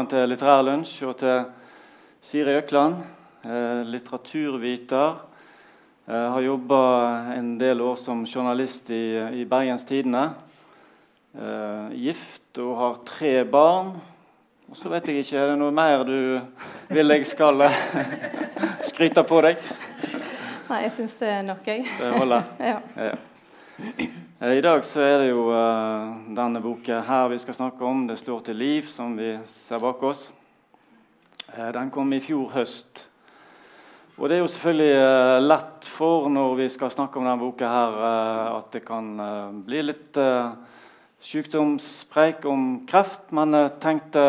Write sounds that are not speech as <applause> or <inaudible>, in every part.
velkommen til Litterær lunsj og til Siri Økland, eh, litteraturviter. Jeg har jobba en del år som journalist i, i Bergens Tidende. Eh, gift og har tre barn. Og så vet jeg ikke, Er det noe mer du vil jeg skal eh, <laughs> skryte på deg? Nei, jeg syns det er nok, jeg. Det holder. <laughs> Ja. Ja. Eh, I dag så er det jo eh, denne boka her vi skal snakke om. 'Det står til liv', som vi ser bak oss. Eh, den kom i fjor høst. Og det er jo selvfølgelig lett for når vi skal snakke om denne boka her, at det kan bli litt sykdomspreik om kreft. Men jeg tenkte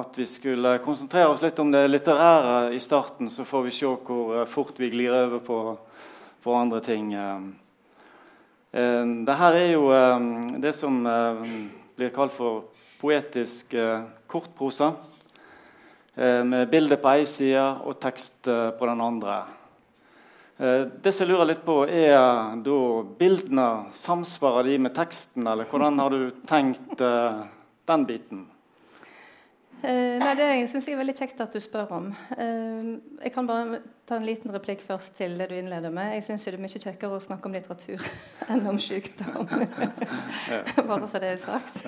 at vi skulle konsentrere oss litt om det litterære i starten, så får vi se hvor fort vi glir over på, på andre ting. Eh. Det her er jo eh, det som eh, blir kalt for poetisk kortprosa. Med bilde på én side og tekst på den andre. Det som jeg lurer litt på, er da bildene Samsvarer de med teksten, eller hvordan har du tenkt den biten? Nei, Det syns jeg er veldig kjekt at du spør om. Jeg kan bare ta en liten replikk først til det du innleder med. Jeg syns det er mye kjekkere å snakke om litteratur <laughs> enn om sykdom. <laughs> <laughs> bare så det er sagt.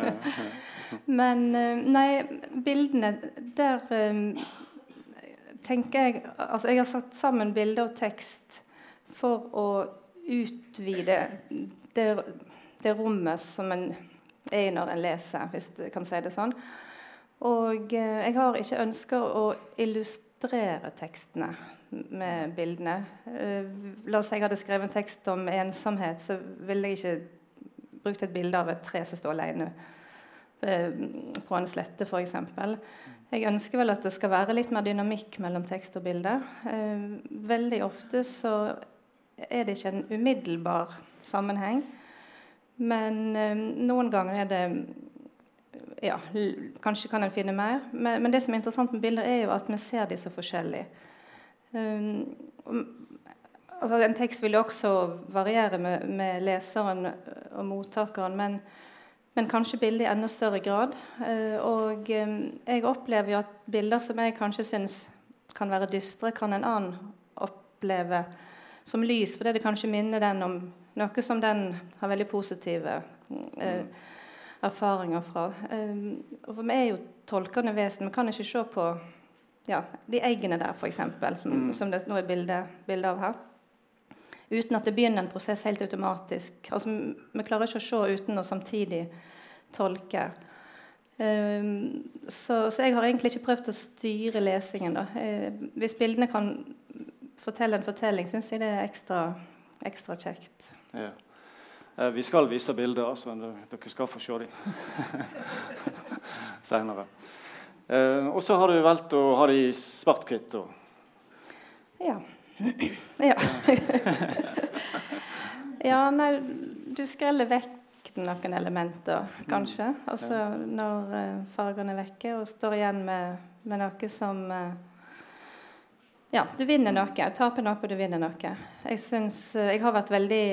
Men eh, nei, bildene Der eh, tenker jeg Altså, jeg har satt sammen bilde og tekst for å utvide det, det rommet som en er i når en leser, hvis jeg kan si det sånn. Og eh, jeg har ikke ønsker å illustrere tekstene med bildene. Eh, la oss si jeg hadde skrevet en tekst om ensomhet, så ville jeg ikke brukt et bilde av et tre som står alene eh, på en slette, f.eks. Jeg ønsker vel at det skal være litt mer dynamikk mellom tekst og bilde. Eh, veldig ofte så er det ikke en umiddelbar sammenheng. Men noen ganger er det ja, kanskje kan en finne mer. Men, men det som er interessant med bilder, er jo at vi ser de så forskjellig. Um, altså en tekst vil jo også variere med, med leseren og mottakeren, men, men kanskje bildet i enda større grad. Uh, og um, jeg opplever jo at bilder som jeg kanskje syns kan være dystre, kan en annen oppleve som lys, fordi det kanskje minner den om noe som den har veldig positive uh, erfaringer fra. Um, og for vi er jo tolkende vesen. Vi kan ikke se på ja, de eggene der, f.eks., som, Mm. som det nå er bilde, bilde av her. Uten at det begynner en prosess helt automatisk. Altså, vi klarer ikke å se uten å samtidig tolke. Um, så, så jeg har egentlig ikke prøvd å styre lesingen. Da. Uh, hvis bildene kan fortelle en fortelling, syns jeg det er ekstra, ekstra kjekt. Ja. Uh, Vi skal vise bilder, så Dere skal få se dem <laughs> senere. Eh, og så har du valgt å ha det i svart-hvitt. Ja. ja. <laughs> ja, nei, du skreller vekk noen elementer, kanskje. Altså når eh, fargene er vekke, og står igjen med, med noe som eh, Ja, du vinner noe. Taper noe, og du vinner noe. Jeg syns eh, Jeg har vært veldig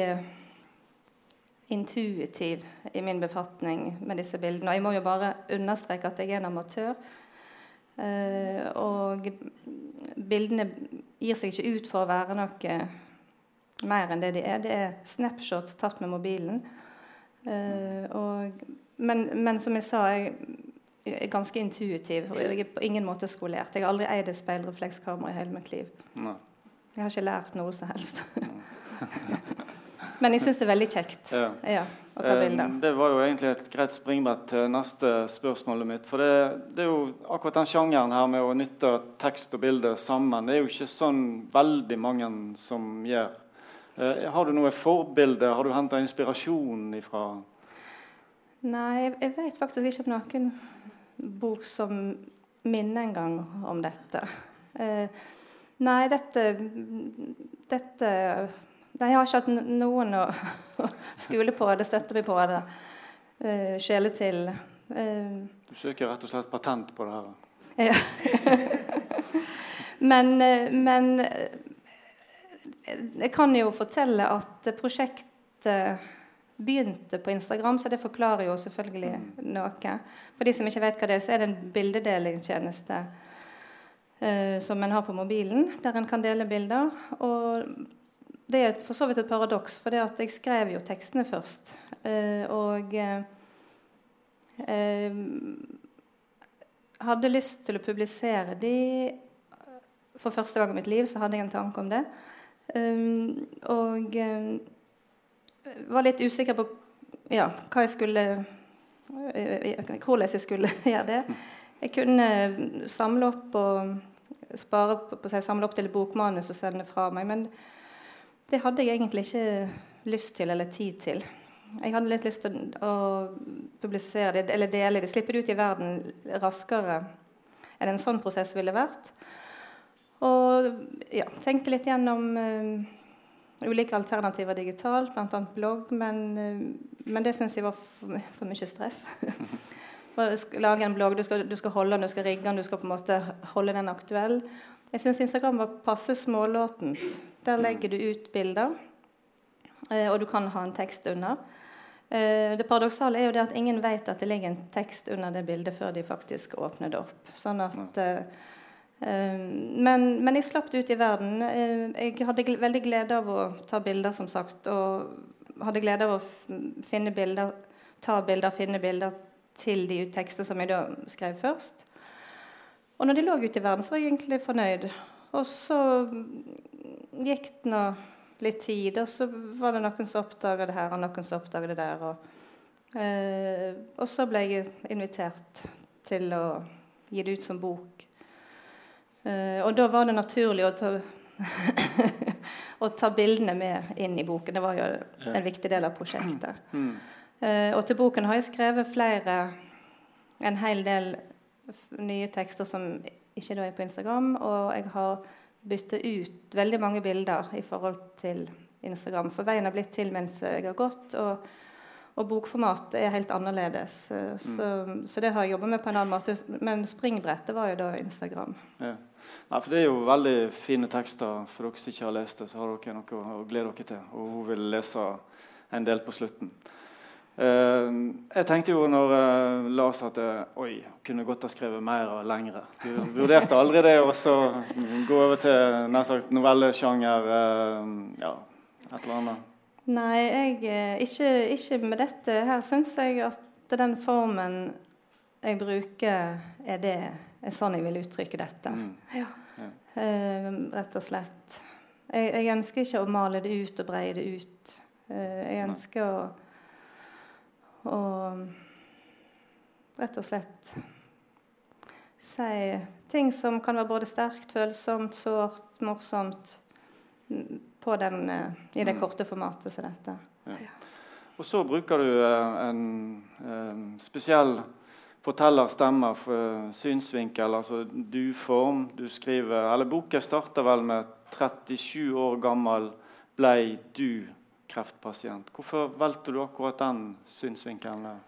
intuitiv i min befatning med disse bildene. Og jeg må jo bare understreke at jeg er en amatør. Eh, og bildene gir seg ikke ut for å være noe mer enn det de er. Det er snapshots tatt med mobilen. Eh, og, men, men som jeg sa, jeg, jeg er ganske intuitiv. Og jeg er på ingen måte skolert. Jeg har aldri eid et speilreflekskamera i hele mitt liv. Nei. Jeg har ikke lært noe som helst. <laughs> men jeg syns det er veldig kjekt Ja. ja, å ta Eh, bilder. Det var jo egentlig et greit springbrett til neste spørsmålet mitt. For det, det er jo akkurat den sjangeren her med å nytte tekst og bilde sammen. Det er jo ikke sånn veldig mange som gjør. Eh, har du noe forbilde? Har du henta inspirasjon ifra Nei, jeg, jeg vet faktisk ikke om noen bok som minner en gang om dette. Eh, nei, dette, dette Jeg har ikke hatt noen å, <laughs> skule på Det støtter vi på det uh, skjele til. Uh, Du søker rett og slett patent på det her? ja. <laughs> men, eh, men eh, jeg kan jo fortelle at prosjektet begynte på Instagram, så det forklarer jo selvfølgelig mm. noe. For de som ikke vet hva det er, så er det en bildedelingstjeneste uh, som en har på mobilen, der en kan dele bilder. Og det er for så vidt et paradoks, for det at jeg skrev jo tekstene først. Uh, og uh, hadde lyst til å publisere de For første gang i mitt liv så hadde jeg en tanke om det. Um, og var litt usikker på ja, hva jeg skulle hvordan jeg skulle <laughs> gjøre det. Jeg kunne samle opp og spare på, på seg, samle opp til bokmanus og sende fra meg, men det hadde jeg egentlig ikke lyst til eller tid til. Jeg hadde litt lyst til å publisere det, eller dele det, slippe det ut i verden raskere enn en sånn prosess ville vært. Og ja, tenkte litt gjennom uh, ulike alternativer digitalt, bl.a. blogg, men, uh, men det syns jeg var for, for mye stress. <laughs> Lage en blogg, du skal, du skal, holde den, du skal rigge den, du skal på en måte holde den aktuell. Jeg syns Instagram var passe smålåtent. Der legger du ut bilder. Eh, og du kan ha en tekst under. Eh, det paradoksale er jo det at ingen vet at det ligger en tekst under det bildet før de faktisk åpner det opp. Sånn at uh, men, men, jeg slapp det ut i verden. Jeg hadde veldig glede av å ta bilder, som sagt. Og hadde glede av å finne bilder, ta bilder, finne bilder til de tekster som jeg da skrev først. Og når de lå ute i verden, så var jeg egentlig fornøyd. Og så gikk det nå litt tid, og så var det noen som oppdaga det her, og noen som oppdaga det der. Og, eh, og, så ble jeg invitert til å gi det ut som bok. Eh, og da var det naturlig å ta, <laughs> å ta bildene med inn i boken. Det var jo en viktig del av prosjektet. Mm. Eh, og til boken har jeg skrevet flere, en hel del nye tekster som ikke er på Instagram, og jeg har byttet ut veldig mange bilder i forhold til Instagram. For veien har blitt til mens jeg har gått, og, og bokformat er helt annerledes. Så, mm. så, det har jeg jobba med på en annen måte. Men springbrettet var jo da Instagram. Ja. Nei, for Det er jo veldig fine tekster. For dere som ikke har lest det, så har dere noe å glede dere til. Og hun vil lese en del på slutten. Uh, jeg tenkte jo når Lars uh, las at jeg, oi, kunne godt ha skrevet mer og lengre. Du vurderte aldri det å gå over til nær sagt novellesjanger? Ja, et eller annet? Nei, jeg, eh, ikke, ikke, med dette. Her syns jeg at den formen jeg bruker, er det er sånn jeg vil uttrykke dette. Mm. Ja. Ja. rett og slett. Jeg, jeg, ønsker ikke å male det ut og breie det ut. jeg ønsker Nei. å og rett og slett si ting som kan være både sterkt, følsomt, sårt, morsomt den, eh, i det mm. korte formatet som dette. Ja. Og så bruker du eh, en, en spesiell fortellerstemme for synsvinkel, altså du-form. Du skriver Eller boka starter vel med 37 år gammel blei du kreftpasient. Hvorfor valgte du akkurat den synsvinkelen?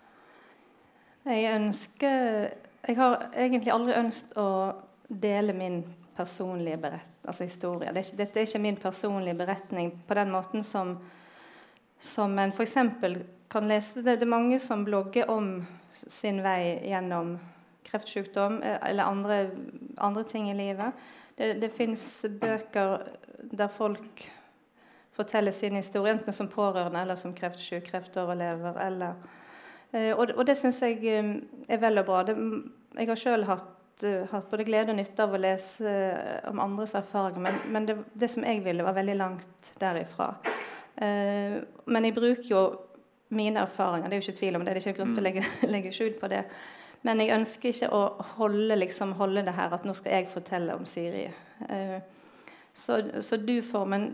Jeg ønsker Jeg har egentlig aldri ønsket å dele min personlige berett, altså historie. Det dette er ikke min personlige beretning på den måten som, som en f.eks. kan lese. Det, det er mange som blogger om sin vei gjennom kreftsykdom eh, eller andre, andre ting i livet. Det, det fins bøker der folk fortelle sin historie, enten som pårørende eller som kreftsyk, kreftoverlever. Eller, eh, og, og, det syns jeg eh, er vel og bra. Det, jeg har sjøl hatt, uh, hatt, både glede og nytte av å lese om andres erfaringer, men, men det, det, som jeg ville, var veldig langt derifra. Men jeg bruker jo mine erfaringer, det er jo ikke tvil om det. Det er ikke grunn til å mm. legge, <laughs> legge skjul på det. Men jeg ønsker ikke å holde, liksom, holde det her at nå skal jeg fortelle om Siri. så, så du-formen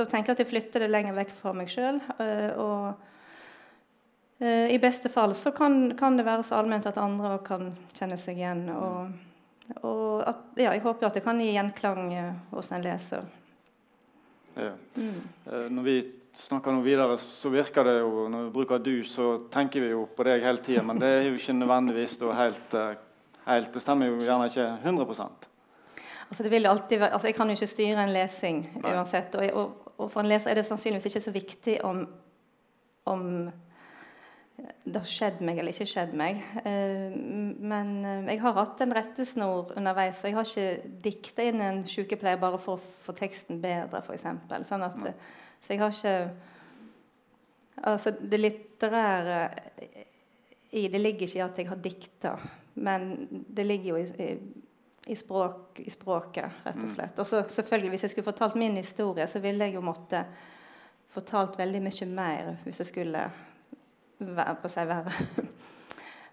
da tenker jeg at jeg flytter det lenger vekk fra meg sjøl. Eh, og eh, i beste fall så kan, kan, det være så allment at andre kan kjenne seg igjen. Og, og at, ja, jeg håper at det kan gi gjenklang eh, hos en leser. Ja. Mm. Når vi snakker noe videre, så virker det jo Når vi bruker 'du', så tenker vi jo på deg hele tida. Men det er jo ikke nødvendigvis helt, helt Det stemmer jo gjerne ikke 100 Altså, det vil alltid være, altså Jeg kan jo ikke styre en lesing uansett. Og, og, og for en leser er det sannsynligvis ikke så viktig om om det har skjedd meg eller ikke skjedd meg. Eh, men eh, jeg har hatt en rettesnor underveis. Og jeg har ikke dikta inn en sykepleier bare for å få teksten bedre, f.eks. Sånn at, så jeg har ikke Altså, det litterære i det ligger ikke i at jeg har dikta, men det ligger jo i, i, i, språk, i språket, rett og mm. slett. Og så selvfølgelig, hvis jeg skulle fortalt min historie, så ville jeg jo måtte fortalt veldig mye mer hvis jeg skulle være på seg være.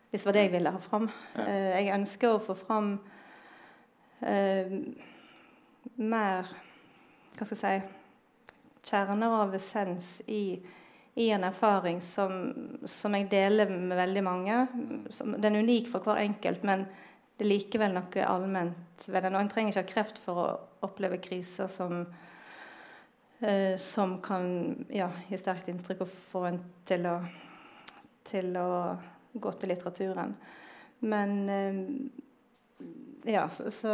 Hvis det var det jeg ville ha fram. Uh, jeg ønsker å få fram uh, mer Hva skal jeg si Kjerner av essens i, i en erfaring som, som, jeg deler med veldig mange. Som, den er unik for hver enkelt, men det er likevel noe allment ved den. Og en trenger ikke ha kreft for å oppleve kriser som, uh, som kan ja, gi sterkt inntrykk og få en til å til å gå til litteraturen. Men uh, ja, så, så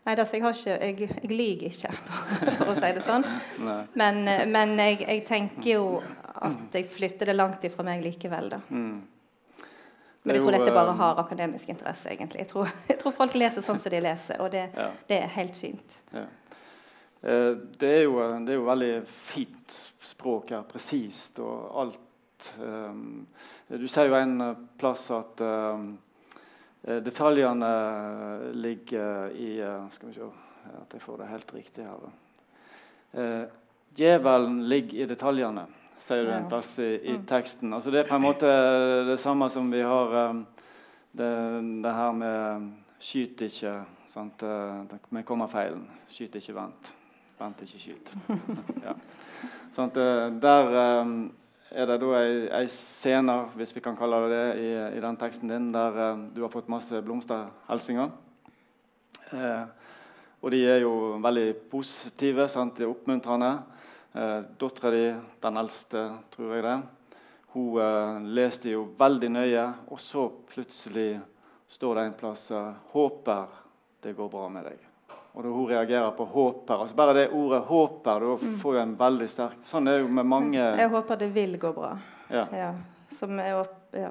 Nei, altså, jeg, har ikke, jeg, jeg lyver ikke, <laughs> for å si det sånn. Men, eh, men jeg, jeg, tenker jo at jeg flytter det langt ifra meg likevel, da. Mm. Men jeg tror dette bare eh, har akademisk interesse, egentlig. Jeg tror, <laughs> jeg tror folk leser sånn som de leser, og det, ja. det er helt fint. Ja. Det er, jo, det er jo veldig fint språk her, presist, og alt um, Du sier jo en eh, plass at detaljene ligger i Skal vi se at jeg får det helt riktig her. Djevelen ligger i detaljene, sier du en plass i, i mm. teksten. Altså det er på en måte det samme som vi har um, det, det, her med Skyt ikke sant? med kommafeilen. Skyt ikke, vent. Vent ikke, skyt. <laughs> ja. sånn, der er det da ei, ei scene, hvis vi kan kalle det det, i, i den teksten din, der eh, du har fått masse blomsterhilsener. Eh, og de er jo veldig positive, sant? de oppmuntrende. Eh, Dattera di, den eldste, tror jeg det, hun eh, leste jo veldig nøye, og så plutselig står det en plass eh, 'Håper det går bra med deg'. Og da hun reagerer på 'håper'. Altså bare det ordet 'håper' da mm. får jo en veldig sterk Sånn er det jo med mange Jeg håper det vil gå bra. Ja. ja. Som er opp... Ja.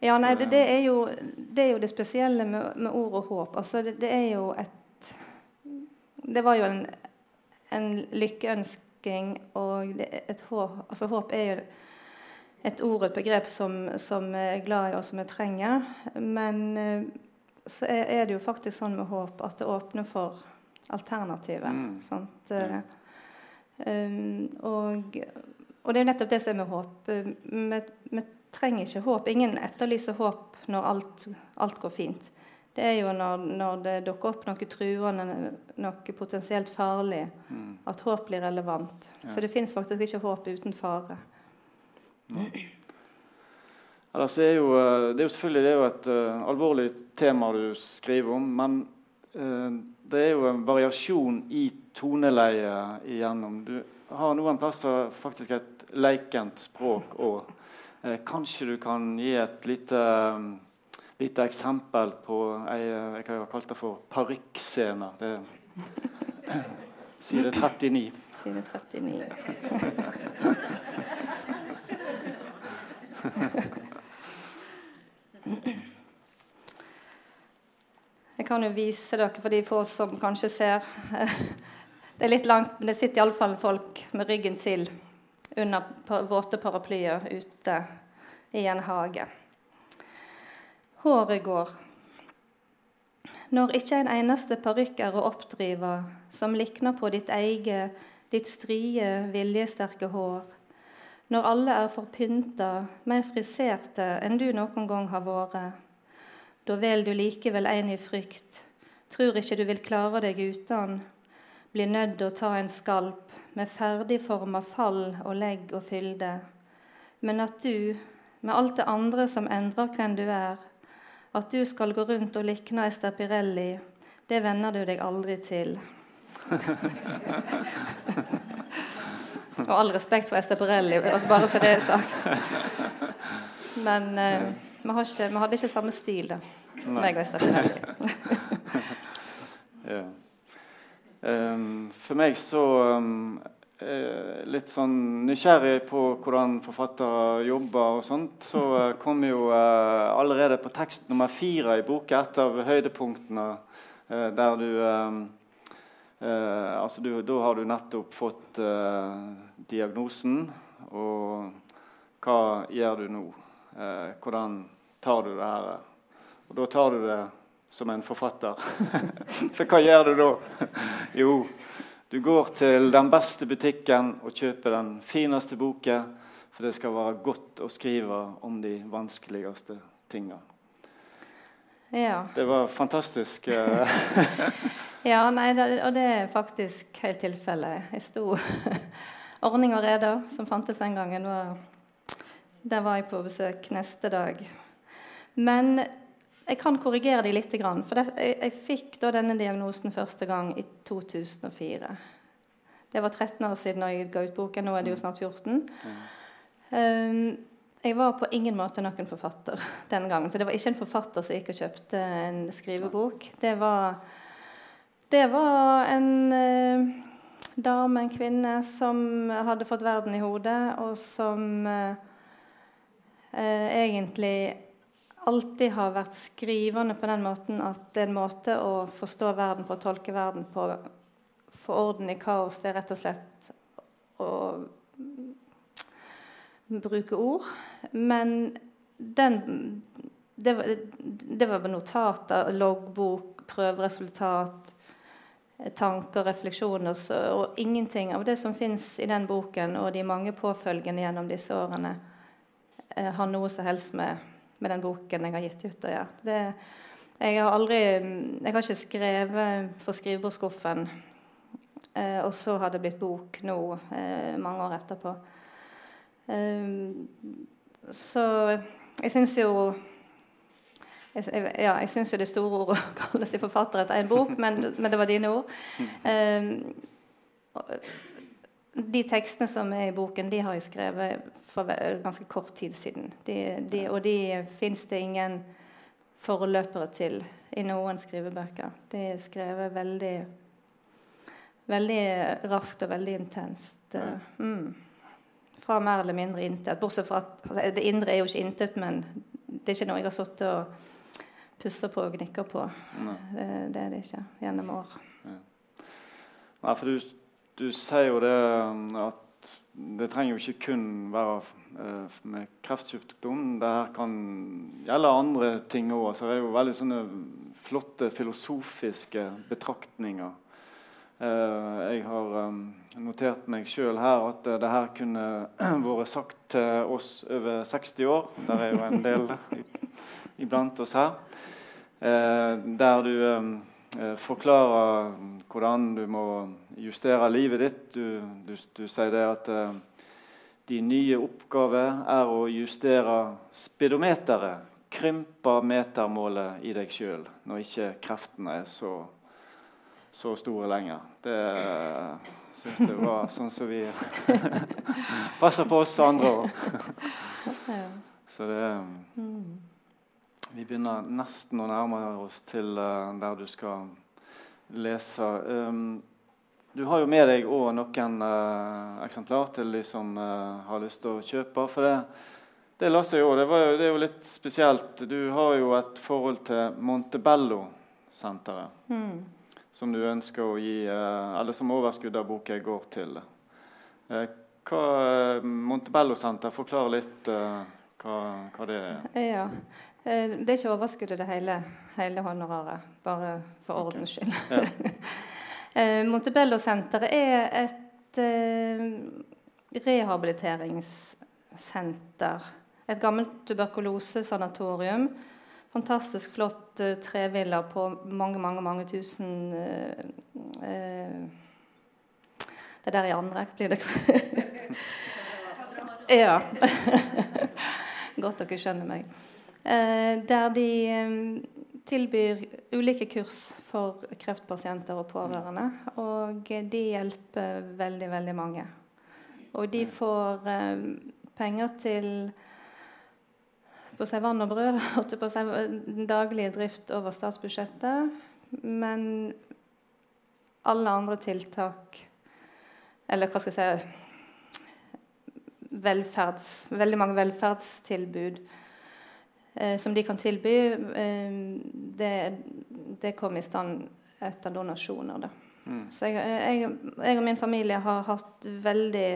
Ja, nei, det, det, er jo, det, er jo, det spesielle med, med ord og håp. Altså, det, det, er jo et Det var jo en, en lykkeønsking og et håp Altså, håp er jo et ord, et begrep, som, som er glad i, og som vi trenger. Men eh, så er, det jo faktisk sånn med håp at det åpner for alternativet. Mm. Uh, um, og, og, det er jo nettopp det som er med håp. Vi, vi trenger ikke håp. Ingen etterlyser håp når alt, alt går fint. Det er jo når, når, det dukker opp noe truende, noe potensielt farlig, mm. at håp blir relevant. Ja. Så det fins faktisk ikke håp uten fare. Ja. Ellers er jo, eh, det er jo selvfølgelig det er jo et uh, alvorlig tema du skriver om. Men uh, det er jo en variasjon i toneleie igjennom. Du har noen plasser faktisk et leikent språk òg. Uh, kanskje du kan gi et lite, um, lite eksempel på ei jeg har kalt det for parykkscene. <laughs> Side 39. Side 39. Jeg kan jo vise dere for de få som kanskje ser. Det er litt langt, men det sitter iallfall folk med ryggen til under våte paraplyer ute i en hage. Håret går. Når ikke en eneste parykk er å oppdrive som likner på ditt eget, ditt strie, viljesterke hår, når alle er forpynta, mer friserte enn du noen gang har vært. Da vel du likevel en i frykt, tror ikke du vil klare deg uten. Blir nødt å ta en skalp med ferdigforma fall og legg og fylde. Men at du, med alt det andre som endrer hvem du er, at du skal gå rundt og likne ei Stapirelli, det venner du deg aldri til. Og all respekt for Osterpirelli, altså bare så det er sagt. Men eh, vi, ikke, vi, hadde ikke samme stil, da. Meg og Osterpirelli. <laughs> Ja. um, for meg så um, litt sånn nysgjerrig på hvordan forfattere jobber og sånt, så eh, kom jo eh, allerede på tekst nummer fire i boka et av høydepunktene eh, der du eh, eh, altså du, Da har du nettopp fått diagnosen, og hva gjør du nå? hvordan tar du det her? Og da tar du det som en forfatter. <laughs> For hva gjør du da? jo, du går til den beste butikken og kjøper den fineste boka, for det skal være godt å skrive om de vanskeligste tinga. Ja. Det var fantastisk. Eh. <laughs> ja, nei, det, og det er faktisk helt tilfellet. Jeg sto <laughs> Ordning og rede, som fantes den gangen, var, der var jeg på besøk neste dag. Men jeg kan korrigere de litt. For jeg, fikk denne diagnosen første gang i 2004. Det var 13 år siden jeg ga ut boken. Nå er det jo snart 14. Um, jeg var på ingen måte noen forfatter <laughs> den gangen. Så det var ikke en forfatter som gikk og kjøpte en skrivebok. Det var, det var en uh, dame, en kvinne, som hadde fått verden i hodet, og som uh, uh, egentlig alltid har vært skrivende på den måten at det er en måte å forstå verden på, å tolke verden på, få orden i kaos, det er rett og slett å bruke ord. Men den Det det var notater, loggbok, prøveresultat, tanker, refleksjoner og ingenting av det som fins i den boken og de mange påfølgende gjennom disse årene, eh, har noe som helst med med den boken jeg har gitt ut. Ja. Det, jeg har aldri Jeg har ikke skrevet for skrivebordsskuffen, eh, og så har det blitt bok nå, eh, mange år etterpå. Eh, så jeg syns jo jeg, ja, jeg syns jo det store ord <laughs> å kalle seg forfatter etter en bok, men, men, det var dine ord. Um, de tekstene som er i boken, de har jeg skrevet for ganske kort tid siden. De, de, og de fins det ingen forløpere til i noen skrivebøker. De er skrevet veldig, veldig raskt og veldig intenst. Mm. Fra mer eller mindre intet. Bortsett fra at altså, det indre er jo ikke intet, men det er ikke noe jeg har sittet og pussa på og gnikket på. Nei. Eh, det er det ikke gjennom år. Nei, for du du sier jo det um, at det trenger jo ikke kun være uh, med kreftsykdom. Det her kan gjelde andre ting òg. Så det er jo veldig sånne flotte filosofiske betraktninger. Uh, jeg har um, notert meg sjøl her at uh, det her kunne <clears throat> vært sagt til oss over 60 år. Der er jo en del <laughs> iblant oss her. der du Eh, forklare hvordan du må justere livet ditt. Du, du, du sier det at uh, din nye oppgave er å justere speedometeret. Krympe metermålet i deg sjøl når ikke kreftene er så, så store lenger. Det uh, syns jeg var sånn som vi <laughs> passer på oss andre òg. så det um, vi begynner nesten å nærme oss til uh, der du skal lese. Um, du har jo med deg òg noen uh, eksemplar til de som uh, har lyst til å kjøpe. For det, det leste seg jo. Det, det, er jo litt spesielt. Du har jo et forhold til Montebello-senteret. Mm. Som du ønsker å gi Eller som overskuddet av boka går til. hva Montebello-senter, forklar litt hva, hva, det er. Ja. Eh, det er ikke overskuddet det hele, hele honoraret, bare for ordens skyld. Ja. <laughs> Eh, Montebello-senteret er et eh, rehabiliteringssenter. Et gammelt tuberkulosesanatorium. Fantastisk flott uh, trevilla på mange, mange, mange tusen uh, uh, Det der i andre blir det <laughs> Ja. <laughs> Godt dere skjønner meg. Eh, der de eh, tilbyr ulike kurs for kreftpasienter og pårørende. Og de hjelper veldig, veldig mange. Og de får eh, penger til på seg vann og brød, <laughs> på seg daglig drift over statsbudsjettet. Men alle andre tiltak Eller hva skal jeg si velferds, Veldig mange velferdstilbud eh, som de kan tilby. Eh, det, det kom i stand etter donasjoner. Da. Mm. Så jeg, jeg, jeg, og min familie har hatt veldig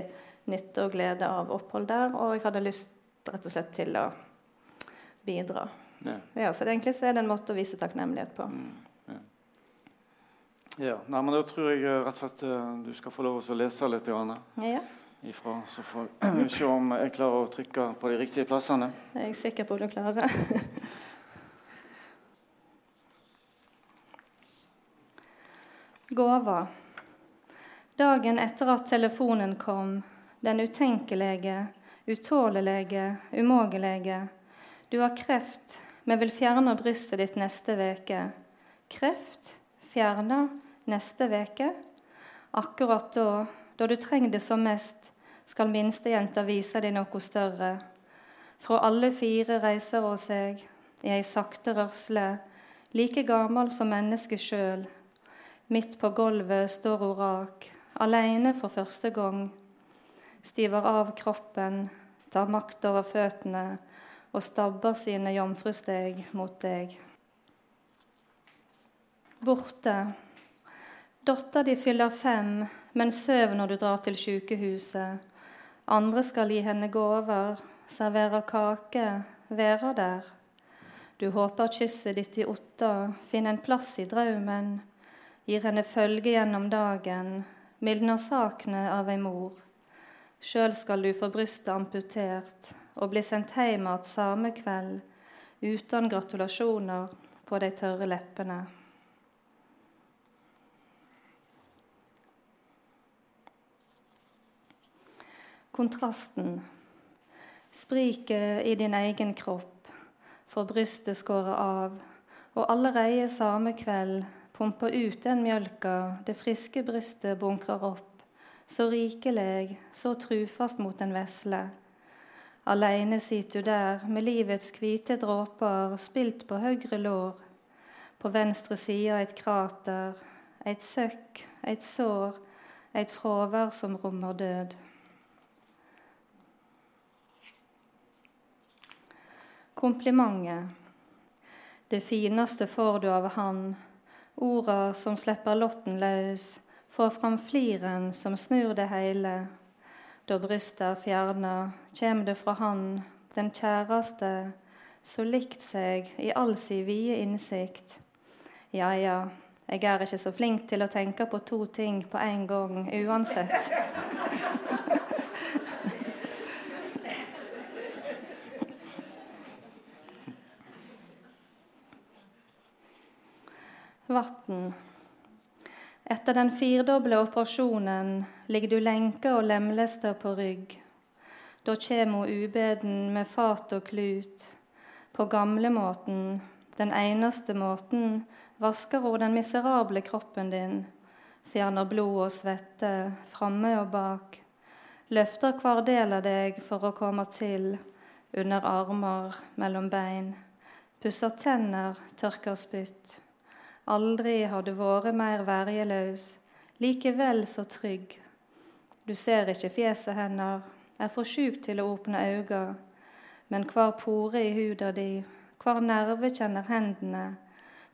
nytte og glede av opphold der, og jeg hadde lyst rett og slett til å bidra. Ja. ja så det egentlig så er det en måte å vise takknemlighet på. Mm. Ja. ja. Nei, men da tror jeg eh, rett og slett eh, du skal få lov til å lese litt. Johanne. Ja. Ifra, så får vi se om jeg klarer å trykke på de riktige plassene. Jeg er sikker på at du klarer. <laughs> Gåva. Dagen etter at telefonen kom, den utenkelige, utålelige, umågelige. Du har kreft, vi vil fjerne brystet ditt neste veke. Kreft fjerna neste veke. Akkurat da, da du trenger det som mest, skal minstejenta vise deg noe større. Fra alle fire reiser hun seg i ei sakte rørsle, like gammel som mennesket sjøl. Midt på gulvet står hun rak, aleine for første gang stiver av kroppen, tar makt over føttene og stabber sine jomfrusteg mot deg. Borte. Datter di fyller fem, men søv når du drar til sykehuset. Andre skal gi henne gaver, servere kake, være der. Du håper kysset ditt i Otta finner en plass i drømmen, gir henne følge gjennom dagen, mildner sakene av ei mor. Sjøl skal du få brystet amputert og bli sendt hjem igjen samme kveld uten gratulasjoner på de tørre leppene. Kontrasten, spriket i din egen kropp, får brystet skåret av, og allerede samme kveld pumper ut den mjølka det friske brystet bunkrer opp så rikelig, så trufast mot en vesle. Aleine sitter du der med livets hvite dråper spilt på høyre lår. På venstre side et krater, et søkk, et sår, et fravær som rommer død. Komplimentet. Det fineste får du av Han, orda som slipper lotten løs, får fram fliren som snur det heile. Da brystet er fjerna, kjem det fra Han, den kjæraste, så likt seg i all si vide innsikt. Ja, ja, jeg er ikke så flink til å tenke på to ting på en gang uansett. <laughs> Vatn. Etter den firdoble operasjonen ligger du lenka og lemlesta på rygg. Da kjem hun ubeden med fat og klut. På gamlemåten, den eneste måten, vasker hun den miserable kroppen din. Fjerner blod og svette, framme og bak. Løfter hver del av deg for å komme til, under armer, mellom bein. Pusser tenner, tørker spytt. Aldri har du vært mer verjeløs, likevel så trygg. Du ser ikke fjeset hennes, er for sjuk til å åpne øynene, men hver pore i huda di, hver nerve kjenner hendene,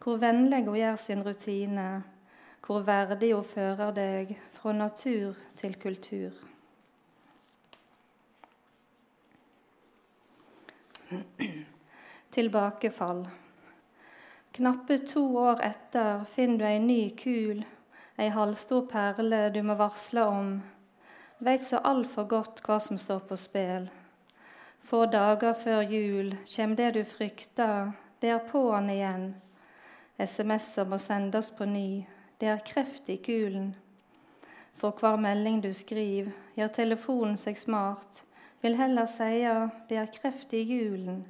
hvor vennlig hun gjør sin rutine, hvor verdig hun fører deg fra natur til kultur. Tilbakefall. Knappe to år etter finner du ei ny kul, ei halvstor perle du må varsle om. Veit så altfor godt hva som står på spill. Få dager før jul kjem det du frykter, det er på'n igjen. SMS-er må sendes på ny, det er kreft i kulen. For hver melding du skriver, gjør telefonen seg smart, vil heller seie det er kreft i julen.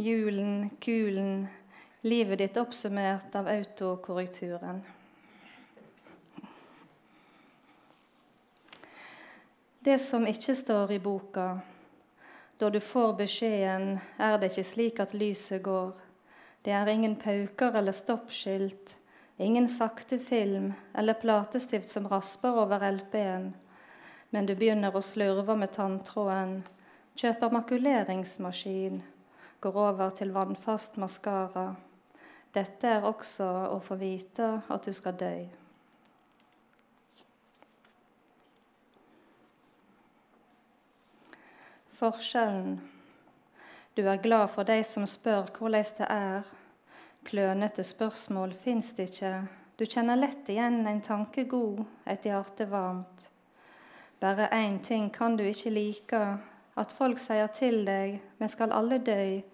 Julen, kulen, livet ditt oppsummert av autokorrekturen. Det som ikke står i boka, da du får beskjeden, er det ikke slik at lyset går. Det er ingen pauker eller stoppskilt, Ingen sakte film eller platestift som rasper over LP-en, men du begynner å slurve med tanntråden, kjøper makuleringsmaskin, går over til vannfast maskara. Dette er også å få vite at du skal dø. Forskjellen Du er glad for de som spør hvordan det er. Klønete spørsmål fins det ikke. Du kjenner lett igjen en tanke god, et hjerte varmt. Bare én ting kan du ikke like, at folk sier til deg 'Vi skal alle dø'.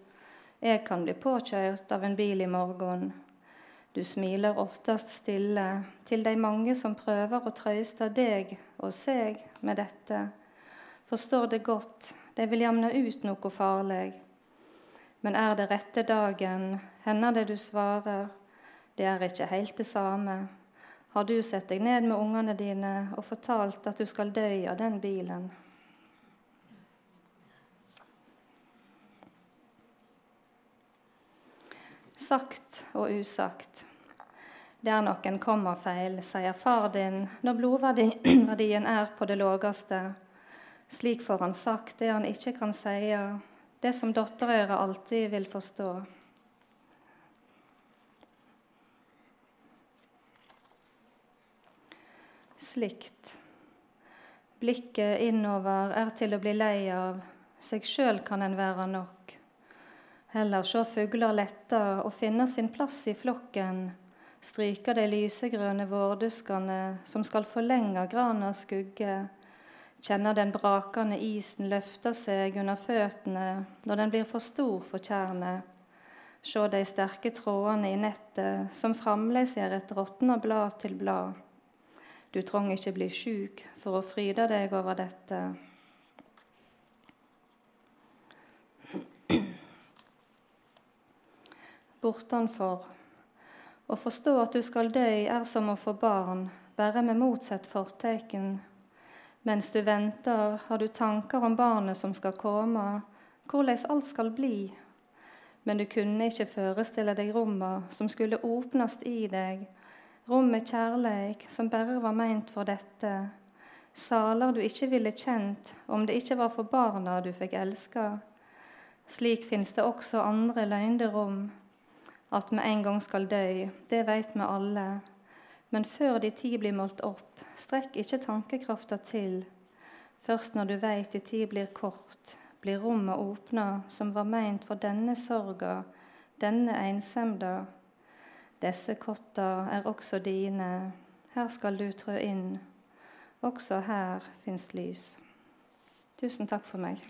Jeg kan bli påkjørt av en bil i morgen. Du smiler oftest stille til de mange som prøver å trøste deg og seg med dette. Forstår det godt, de vil jamne ut noe farlig. Men er det rette dagen, hender det du svarer, det er ikke helt det samme. Har du sett deg ned med ungene dine og fortalt at du skal dø av den bilen? Sagt og usagt. Det er kommer feil, sier far din når blodverdien er på det lågeste slik får han sagt det han ikke kan si, det som datterøret alltid vil forstå. Slikt. Blikket innover er til å bli lei av, seg sjøl kan en være nok. Heller sjå fugler lette og finne sin plass i flokken, stryke de lysegrønne vårduskene som skal forlenge granas skugge, Kjenner den brakende isen løfte seg under føttene når den blir for stor for tjernet. Se de sterke trådene i nettet som fremdeles gjør et råtna blad til blad. Du trong ikke bli sjuk for å fryde deg over dette. Bortanfor. Å forstå at du skal dø, er som å få barn, bare med motsatt fortegn mens du venter, har du tanker om barnet som skal komme, hvordan alt skal bli. Men du kunne ikke forestille deg rommet som skulle åpnes i deg, rommet kjærleik som bare var meint for dette, saler du ikke ville kjent om det ikke var for barna du fikk elska. Slik fins det også andre løgnde rom. At vi en gang skal dø, det veit vi alle. Men før de tid blir målt opp, strekk ikke tankekrafta til. Først når du veit de tid blir kort, blir rommet åpna som var meint for denne sorga, denne einsemda. Disse kotta er også dine, her skal du trø inn. Også her fins lys. Tusen takk for meg.